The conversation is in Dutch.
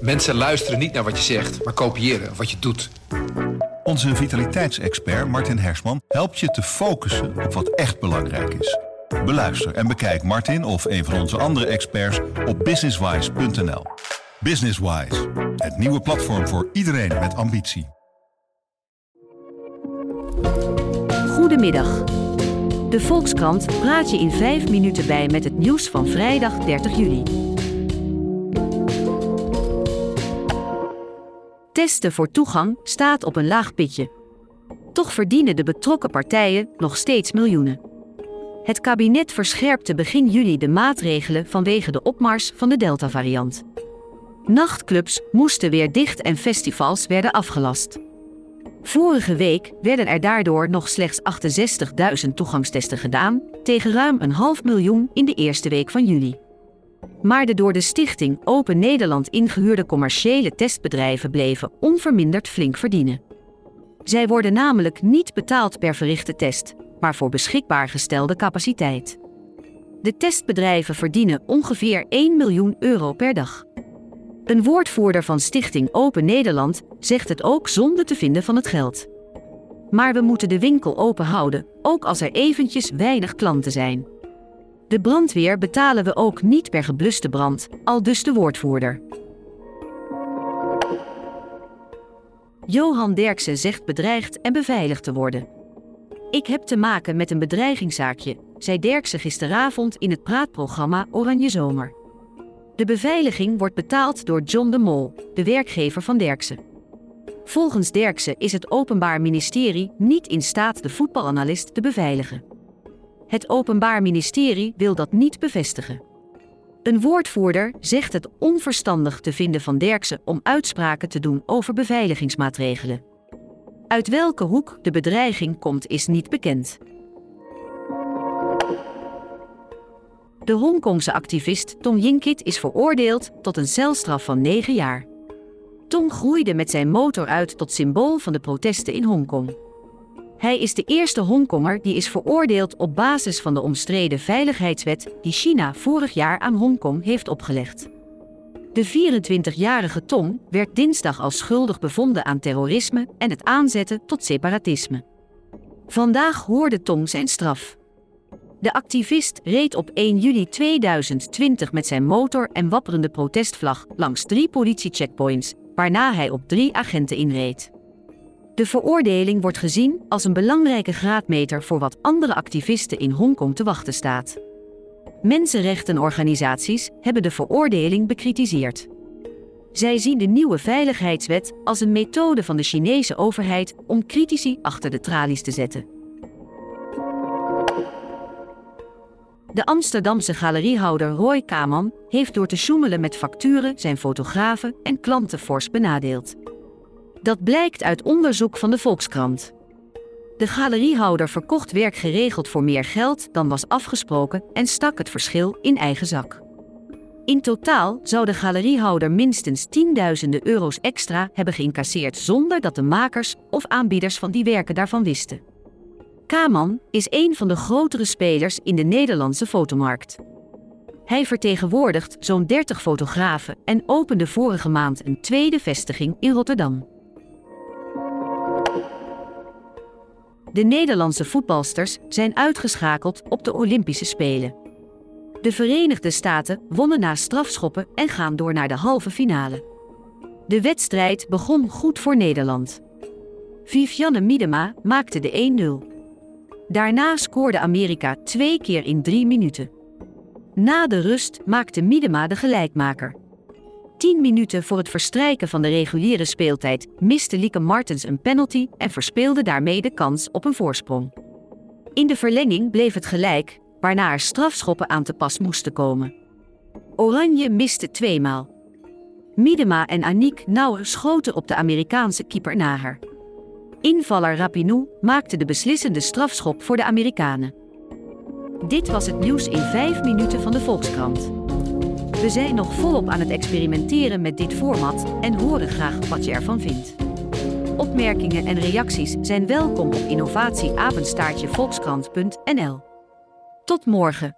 Mensen luisteren niet naar wat je zegt, maar kopiëren wat je doet. Onze vitaliteitsexpert Martin Hersman helpt je te focussen op wat echt belangrijk is. Beluister en bekijk Martin of een van onze andere experts op businesswise.nl. Businesswise, het nieuwe platform voor iedereen met ambitie. Goedemiddag. De Volkskrant praat je in 5 minuten bij met het nieuws van vrijdag 30 juli. Testen voor toegang staat op een laag pitje. Toch verdienen de betrokken partijen nog steeds miljoenen. Het kabinet verscherpte begin juli de maatregelen vanwege de opmars van de Delta-variant. Nachtclubs moesten weer dicht en festivals werden afgelast. Vorige week werden er daardoor nog slechts 68.000 toegangstesten gedaan, tegen ruim een half miljoen in de eerste week van juli. Maar de door de stichting Open Nederland ingehuurde commerciële testbedrijven bleven onverminderd flink verdienen. Zij worden namelijk niet betaald per verrichte test, maar voor beschikbaar gestelde capaciteit. De testbedrijven verdienen ongeveer 1 miljoen euro per dag. Een woordvoerder van Stichting Open Nederland zegt het ook zonder te vinden van het geld. Maar we moeten de winkel open houden, ook als er eventjes weinig klanten zijn. De brandweer betalen we ook niet per gebluste brand, al dus de woordvoerder. Johan Derksen zegt bedreigd en beveiligd te worden. Ik heb te maken met een bedreigingszaakje, zei Derksen gisteravond in het praatprogramma Oranje Zomer. De beveiliging wordt betaald door John de Mol, de werkgever van Derksen. Volgens Derksen is het Openbaar Ministerie niet in staat de voetbalanalist te beveiligen. Het Openbaar Ministerie wil dat niet bevestigen. Een woordvoerder zegt het onverstandig te vinden van Derksen om uitspraken te doen over beveiligingsmaatregelen. Uit welke hoek de bedreiging komt is niet bekend. De Hongkongse activist Tom Yinkit is veroordeeld tot een celstraf van 9 jaar. Tom groeide met zijn motor uit tot symbool van de protesten in Hongkong. Hij is de eerste Hongkonger die is veroordeeld op basis van de omstreden veiligheidswet die China vorig jaar aan Hongkong heeft opgelegd. De 24-jarige Tom werd dinsdag als schuldig bevonden aan terrorisme en het aanzetten tot separatisme. Vandaag hoorde Tom zijn straf. De activist reed op 1 juli 2020 met zijn motor en wapperende protestvlag langs drie politiecheckpoints, waarna hij op drie agenten inreed. De veroordeling wordt gezien als een belangrijke graadmeter voor wat andere activisten in Hongkong te wachten staat. Mensenrechtenorganisaties hebben de veroordeling bekritiseerd. Zij zien de nieuwe veiligheidswet als een methode van de Chinese overheid om critici achter de tralies te zetten. De Amsterdamse galeriehouder Roy Kaman heeft door te sjoemelen met facturen zijn fotografen en klanten fors benadeeld. Dat blijkt uit onderzoek van de Volkskrant. De galeriehouder verkocht werk geregeld voor meer geld dan was afgesproken en stak het verschil in eigen zak. In totaal zou de galeriehouder minstens tienduizenden euro's extra hebben geïncasseerd zonder dat de makers of aanbieders van die werken daarvan wisten. Kaman is een van de grotere spelers in de Nederlandse fotomarkt. Hij vertegenwoordigt zo'n 30 fotografen en opende vorige maand een tweede vestiging in Rotterdam. De Nederlandse voetbalsters zijn uitgeschakeld op de Olympische Spelen. De Verenigde Staten wonnen na strafschoppen en gaan door naar de halve finale. De wedstrijd begon goed voor Nederland. Vivianne Miedema maakte de 1-0. Daarna scoorde Amerika twee keer in drie minuten. Na de rust maakte Miedema de gelijkmaker. 10 minuten voor het verstrijken van de reguliere speeltijd miste Lieke Martens een penalty en verspeelde daarmee de kans op een voorsprong. In de verlenging bleef het gelijk, waarna er strafschoppen aan te pas moesten komen. Oranje miste tweemaal. Miedema en Aniek Nauer schoten op de Amerikaanse keeper Naher. Invaller Rapinou maakte de beslissende strafschop voor de Amerikanen. Dit was het nieuws in 5 minuten van de Volkskrant. We zijn nog volop aan het experimenteren met dit format en horen graag wat je ervan vindt. Opmerkingen en reacties zijn welkom op innovatieapenstaartjevolkskrant.nl. Tot morgen.